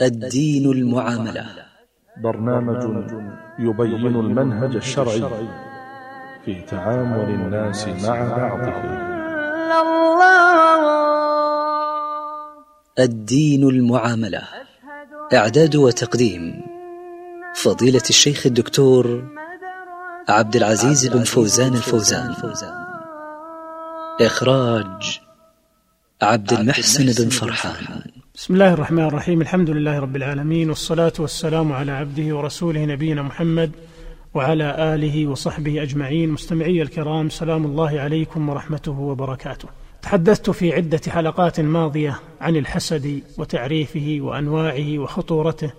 الدين المعاملة. برنامج يبين المنهج الشرعي في تعامل الناس مع بعضهم. الدين المعاملة. إعداد وتقديم فضيلة الشيخ الدكتور عبد العزيز بن فوزان الفوزان. إخراج عبد المحسن بن فرحان. بسم الله الرحمن الرحيم. الحمد لله رب العالمين والصلاة والسلام على عبده ورسوله نبينا محمد وعلى آله وصحبه أجمعين. مستمعي الكرام سلام الله عليكم ورحمته وبركاته. تحدثت في عدة حلقات ماضية عن الحسد وتعريفه وأنواعه وخطورته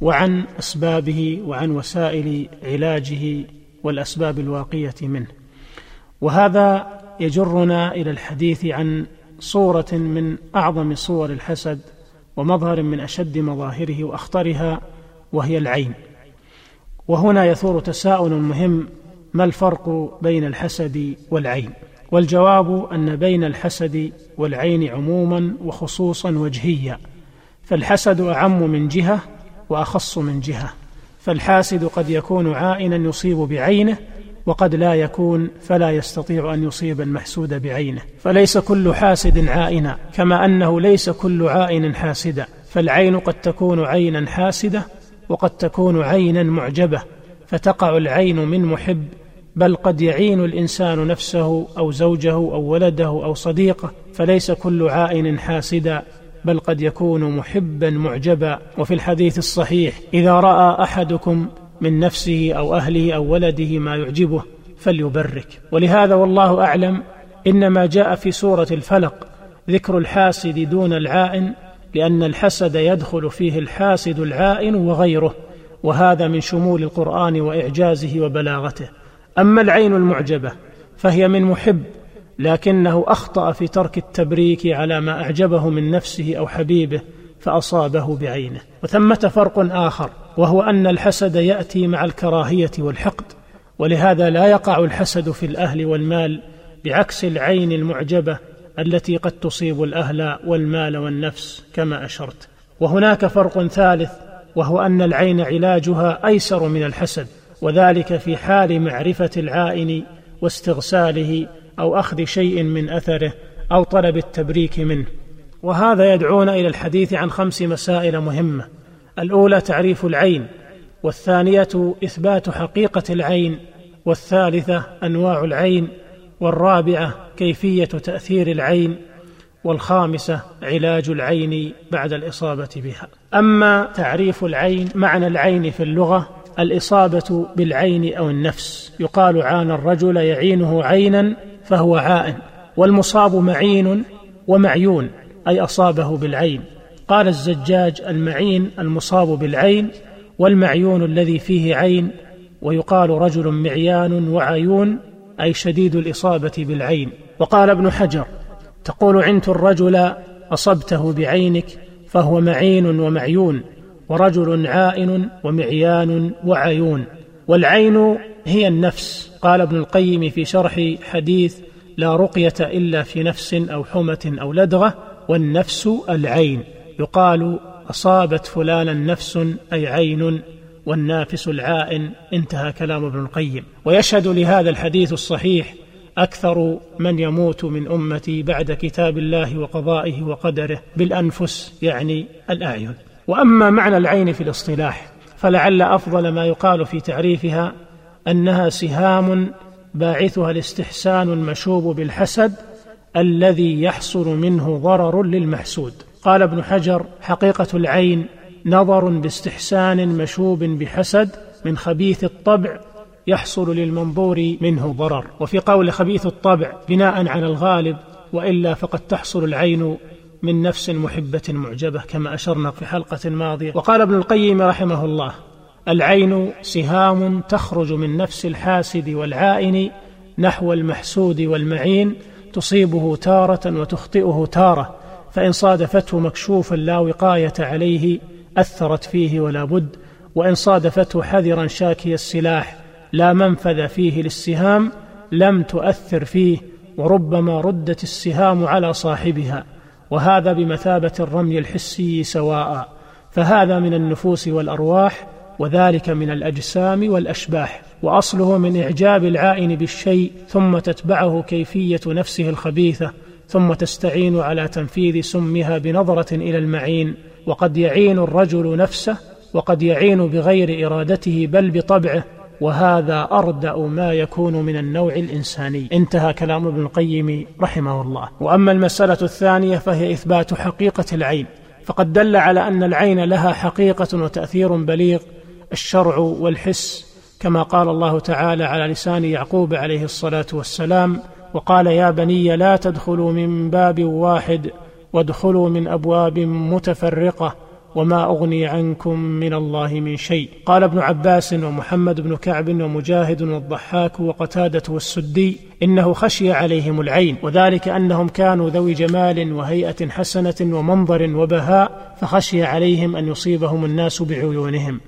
وعن أسبابه وعن وسائل علاجه والأسباب الواقية منه. وهذا يجرنا إلى الحديث عن صورة من أعظم صور الحسد ومظهر من أشد مظاهره وأخطرها وهي العين. وهنا يثور تساؤل مهم ما الفرق بين الحسد والعين؟ والجواب أن بين الحسد والعين عموما وخصوصا وجهيا. فالحسد أعم من جهة وأخص من جهة. فالحاسد قد يكون عائنا يصيب بعينه وقد لا يكون فلا يستطيع أن يصيب المحسود بعينه. فليس كل حاسد عائنا كما أنه ليس كل عائن حاسدا فالعين قد تكون عينا حاسدة وقد تكون عينا معجبة. فتقع العين من محب بل قد يعين الإنسان نفسه أو زوجه أو ولده أو صديقه. فليس كل عائن حاسدا بل قد يكون محبا معجبا. وفي الحديث الصحيح إذا رأى أحدكم من نفسه أو أهله أو ولده ما يعجبه فليبرك. ولهذا والله أعلم إنما جاء في سورة الفلق ذكر الحاسد دون العائن لأن الحسد يدخل فيه الحاسد العائن وغيره وهذا من شمول القرآن وإعجازه وبلاغته. أما العين المعجبة فهي من محب لكنه أخطأ في ترك التبريك على ما أعجبه من نفسه أو حبيبه فأصابه بعينه. وثمة فرق آخر وهو أن الحسد يأتي مع الكراهية والحقد ولهذا لا يقع الحسد في الأهل والمال بعكس العين المعجبة التي قد تصيب الأهل والمال والنفس كما أشرت. وهناك فرق ثالث وهو أن العين علاجها أيسر من الحسد وذلك في حال معرفة العائن واستغساله أو أخذ شيء من أثره أو طلب التبريك منه. وهذا يدعونا إلى الحديث عن خمس مسائل مهمة. الأولى تعريف العين والثانية إثبات حقيقة العين والثالثة أنواع العين والرابعة كيفية تأثير العين والخامسة علاج العين بعد الإصابة بها. أما تعريف العين معنى العين في اللغة الإصابة بالعين أو النفس. يقال عان الرجل يعينه عينا فهو عائن والمصاب معين ومعيون أي أصابه بالعين. قال الزجاج المعين المصاب بالعين والمعيون الذي فيه عين ويقال رجل معيان وعيون أي شديد الإصابة بالعين. وقال ابن حجر تقول عنت الرجل أصبته بعينك فهو معين ومعيون ورجل عائن ومعيان وعيون. والعين هي النفس قال ابن القيم في شرح حديث لا رقية إلا في نفس أو حمة أو لدغة والنفس العين. يقال أصابت فلانا نفس أي عين والنافس العائن انتهى كلام ابن القيم. ويشهد لهذا الحديث الصحيح أكثر من يموت من أمتي بعد كتاب الله وقضائه وقدره بالأنفس يعني الأعين. وأما معنى العين في الاصطلاح فلعل أفضل ما يقال في تعريفها أنها سهام باعثها الاستحسان المشوب بالحسد الذي يحصل منه ضرر للمحسود. قال ابن حجر حقيقة العين نظر باستحسان مشوب بحسد من خبيث الطبع يحصل للمنظور منه ضرر. وفي قول خبيث الطبع بناء على الغالب وإلا فقد تحصل العين من نفس محبة معجبة كما أشرنا في حلقة ماضية. وقال ابن القيم رحمه الله العين سهام تخرج من نفس الحاسد والعائن نحو المحسود والمعين تصيبه تارة وتخطئه تارة. فإن صادفته مكشوفا لا وقاية عليه أثرت فيه ولا بد. وإن صادفته حذرا شاكي السلاح لا منفذ فيه للسهام لم تؤثر فيه وربما ردت السهام على صاحبها. وهذا بمثابة الرمي الحسي سواء. فهذا من النفوس والأرواح وذلك من الأجسام والأشباح. وأصله من إعجاب العائن بالشيء ثم تتبعه كيفية نفسه الخبيثة. ثم تستعين على تنفيذ سمها بنظرة إلى المعين وقد يعين الرجل نفسه وقد يعين بغير إرادته بل بطبعه وهذا أردأ ما يكون من النوع الإنساني. انتهى كلام ابن القيم رحمه الله. وأما المسألة الثانية فهي إثبات حقيقة العين فقد دل على أن العين لها حقيقة وتأثير بليغ الشرع والحس كما قال الله تعالى على لسان يعقوب عليه الصلاة والسلام وقال يا بني لا تدخلوا من باب واحد وادخلوا من أبواب متفرقة وما أغني عنكم من الله من شيء. قال ابن عباس ومحمد بن كعب ومجاهد والضحاك وقتادة والسدي إنه خشي عليهم العين وذلك أنهم كانوا ذوي جمال وهيئة حسنة ومنظر وبهاء فخشي عليهم أن يصيبهم الناس بعيونهم.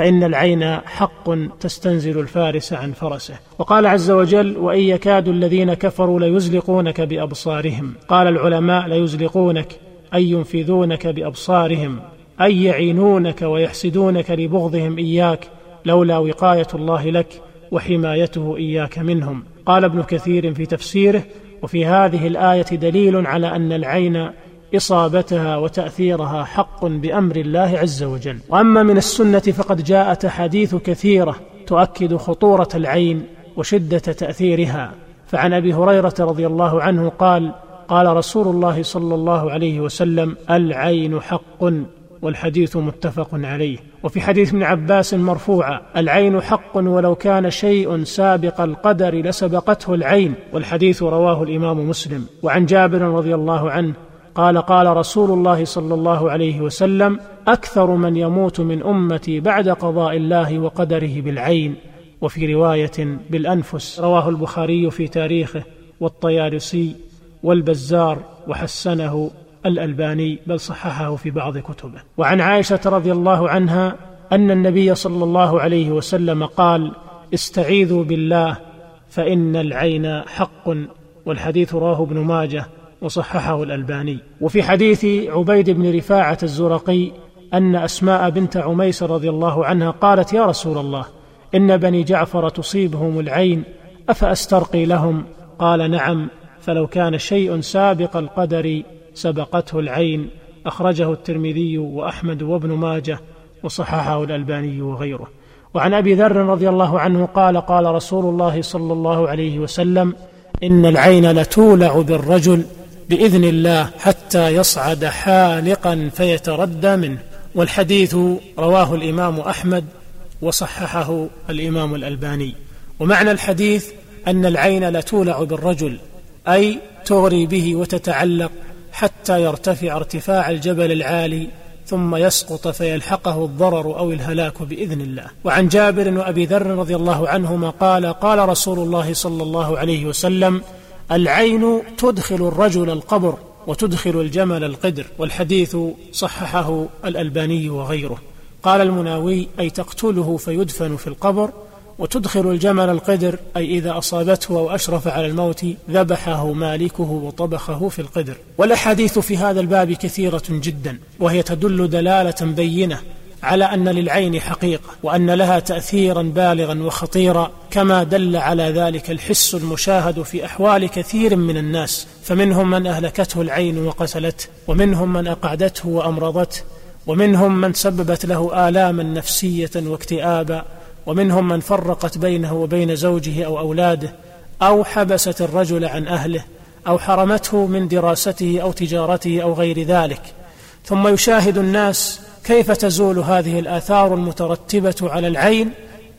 فإن العين حق تستنزل الفارس عن فرسه. وقال عز وجل وإن يكاد الذين كفروا ليزلقونك بأبصارهم قال العلماء ليزلقونك أي ينفذونك بأبصارهم أي يعينونك ويحسدونك لبغضهم إياك لولا وقاية الله لك وحمايته إياك منهم قال ابن كثير في تفسيره وفي هذه الآية دليل على أن العين إصابتها وتأثيرها حق بأمر الله عز وجل. وأما من السنة فقد جاءت أحاديث كثيرة تؤكد خطورة العين وشدة تأثيرها. فعن أبي هريرة رضي الله عنه قال قال رسول الله صلى الله عليه وسلم العين حق والحديث متفق عليه. وفي حديث ابن عباس مرفوعا العين حق ولو كان شيء سابق القدر لسبقته العين. والحديث رواه الإمام مسلم. وعن جابر رضي الله عنه قال قال رسول الله صلى الله عليه وسلم أكثر من يموت من أمتي بعد قضاء الله وقدره بالعين. وفي رواية بالأنفس رواه البخاري في تاريخه والطيالسي والبزار وحسنه الألباني بل صححه في بعض كتبه. وعن عائشة رضي الله عنها أن النبي صلى الله عليه وسلم قال استعيذوا بالله فإن العين حق. والحديث رواه ابن ماجه وصححه الألباني. وفي حديث عبيد بن رفاعة الزرقي أن أسماء بنت عميس رضي الله عنها قالت يا رسول الله إن بني جعفر تصيبهم العين أفأسترقي لهم؟ قال نعم فلو كان شيء سابق القدر سبقته العين. أخرجه الترمذي وأحمد وابن ماجه وصححه الألباني وغيره. وعن أبي ذر رضي الله عنه قال قال رسول الله صلى الله عليه وسلم إن العين لتولع بالرجل بإذن الله حتى يصعد حالقا فيتردى منه. والحديث رواه الإمام أحمد وصححه الإمام الألباني. ومعنى الحديث أن العين لتولع بالرجل أي تغري به وتتعلق حتى يرتفع ارتفاع الجبل العالي ثم يسقط فيلحقه الضرر أو الهلاك بإذن الله. وعن جابر وأبي ذر رضي الله عنهما قال قال رسول الله صلى الله عليه وسلم العين تدخل الرجل القبر وتدخل الجمل القدر والحديث صححه الألباني وغيره. قال المناوي أي تقتله فيدفن في القبر وتدخل الجمل القدر أي إذا أصابته أو أشرف على الموت ذبحه مالكه وطبخه في القدر. والأحاديث في هذا الباب كثيرة جدا وهي تدل دلالة بينة على أن للعين حقيقة وأن لها تاثيرا بالغا وخطيرا كما دل على ذلك الحس المشاهد في أحوال كثير من الناس. فمنهم من أهلكته العين وقتلته ومنهم من أقعدته وأمرضته ومنهم من سببت له آلاما نفسية واكتئابا ومنهم من فرقت بينه وبين زوجه أو أولاده أو حبست الرجل عن أهله أو حرمته من دراسته أو تجارته أو غير ذلك. ثم يشاهد الناس كيف تزول هذه الآثار المترتبة على العين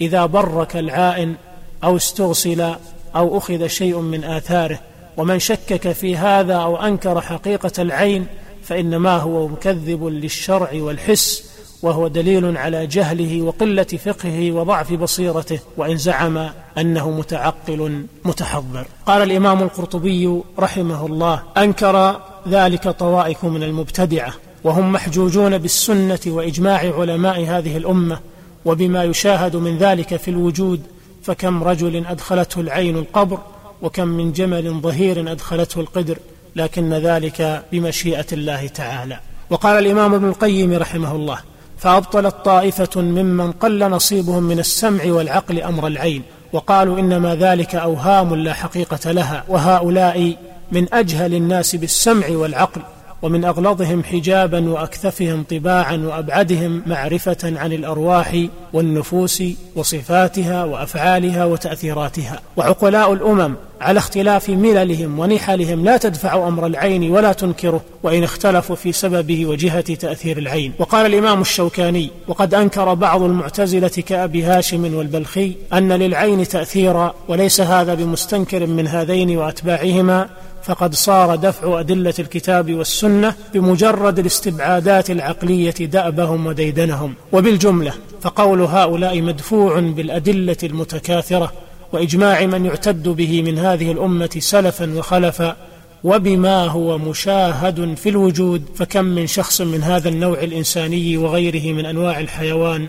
إذا برك العائن أو استغسل أو أخذ شيء من آثاره؟ ومن شكك في هذا أو أنكر حقيقة العين فإنما هو مكذب للشرع والحس وهو دليل على جهله وقلة فقهه وضعف بصيرته وإن زعم أنه متعقل متحضر. قال الإمام القرطبي رحمه الله أنكر ذلك طوائف من المبتدعة. وهم محجوجون بالسنة وإجماع علماء هذه الأمة وبما يشاهد من ذلك في الوجود فكم رجل أدخلته العين القبر وكم من جمل ظهير أدخلته القدر لكن ذلك بمشيئة الله تعالى. وقال الإمام ابن القيم رحمه الله فأبطلت طائفة ممن قل نصيبهم من السمع والعقل أمر العين وقالوا إنما ذلك أوهام لا حقيقة لها وهؤلاء من أجهل الناس بالسمع والعقل. ومن أغلظهم حجابا وأكثفهم طباعا وأبعدهم معرفة عن الأرواح والنفوس وصفاتها وأفعالها وتأثيراتها. وعقلاء الأمم على اختلاف مللهم ونحلهم لا تدفع أمر العين ولا تنكره وإن اختلفوا في سببه وجهة تأثير العين. وقال الإمام الشوكاني وقد أنكر بعض المعتزلة كأبي هاشم والبلخي أن للعين تاثيرا وليس هذا بمستنكر من هذين وأتباعهما فقد صار دفع أدلة الكتاب والسنة بمجرد الاستبعادات العقلية دأبهم وديدنهم. وبالجملة فقول هؤلاء مدفوع بالأدلة المتكاثرة وإجماع من يعتد به من هذه الأمة سلفا وخلفا وبما هو مشاهد في الوجود فكم من شخص من هذا النوع الإنساني وغيره من أنواع الحيوان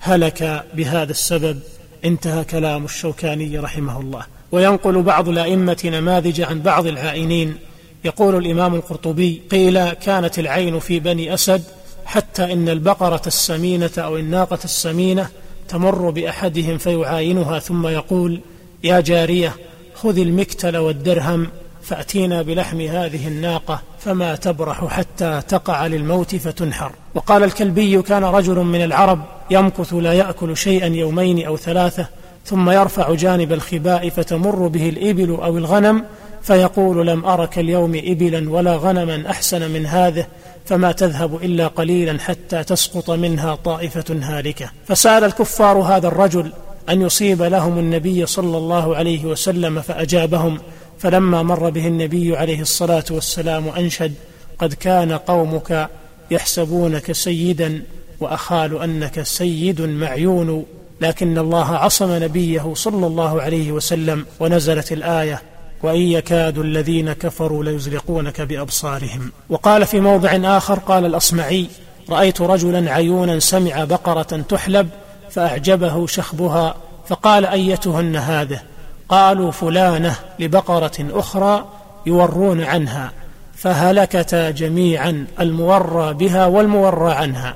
هلك بهذا السبب. انتهى كلام الشوكاني رحمه الله. وينقل بعض الأئمة نماذج عن بعض العائنين. يقول الإمام القرطبي قيل كانت العين في بني أسد حتى إن البقرة السمينة أو الناقة السمينة تمر بأحدهم فيعاينها ثم يقول يا جارية خذي المكتل والدرهم فأتينا بلحم هذه الناقة فما تبرح حتى تقع للموت فتنحر. وقال الكلبي كان رجل من العرب يمكث لا يأكل شيئا يومين أو ثلاثة ثم يرفع جانب الخباء فتمر به الإبل أو الغنم فيقول لم أرك اليوم إبلا ولا غنما أحسن من هذه فما تذهب إلا قليلا حتى تسقط منها طائفة هالكة. فسأل الكفار هذا الرجل أن يصيب لهم النبي صلى الله عليه وسلم فأجابهم فلما مر به النبي عليه الصلاة والسلام أنشد قد كان قومك يحسبونك سيدا وأخال أنك سيد معيون لكن الله عصم نبيه صلى الله عليه وسلم ونزلت الآية وإن يكاد الذين كفروا ليزلقونك بأبصارهم وقال في موضع آخر قال الأصمعي رأيت رجلا عيونا سمع بقرة تحلب فأعجبه شخبها فقال أيتهن هذه؟ قالوا فلانة لبقرة أخرى يورون عنها فهلكتا جميعا المورى بها والمورى عنها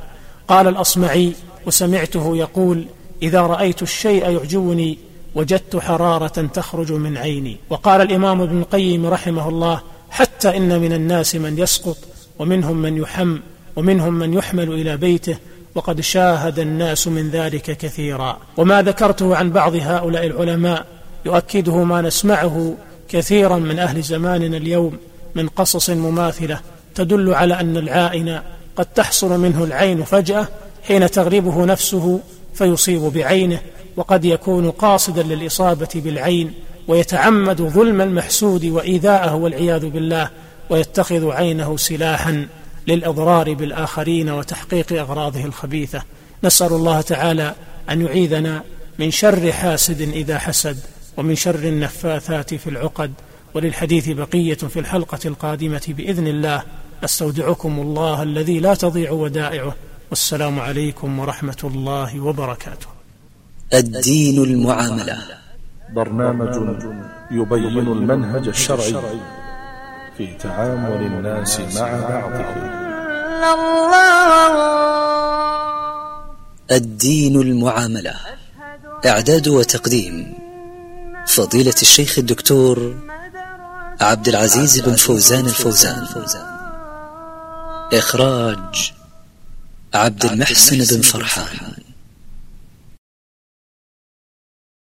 قال الأصمعي وسمعته يقول إذا رأيت الشيء يعجبني وجدت حرارة تخرج من عيني. وقال الإمام ابن القيم رحمه الله حتى إن من الناس من يسقط ومنهم من يحم ومنهم من يحمل إلى بيته وقد شاهد الناس من ذلك كثيرا. وما ذكرته عن بعض هؤلاء العلماء يؤكده ما نسمعه كثيرا من أهل زماننا اليوم من قصص مماثلة تدل على أن العائن قد تحصل منه العين فجأة حين تغلبه نفسه فيصيب بعينه وقد يكون قاصدا للإصابة بالعين ويتعمد ظلم المحسود وإيذاءه والعياذ بالله ويتخذ عينه سلاحا للأضرار بالآخرين وتحقيق أغراضه الخبيثة. نسأل الله تعالى أن يعيذنا من شر حاسد إذا حسد ومن شر النفاثات في العقد. وللحديث بقية في الحلقة القادمة بإذن الله. أستودعكم الله الذي لا تضيع ودائعه. والسلام عليكم ورحمة الله وبركاته. الدين المعاملة. برنامج يبين المنهج الشرعي في تعامل الناس مع بعضهم. الدين المعاملة. إعداد وتقديم فضيلة الشيخ الدكتور عبد العزيز بن فوزان الفوزان. إخراج عبد المحسن بن فرحان.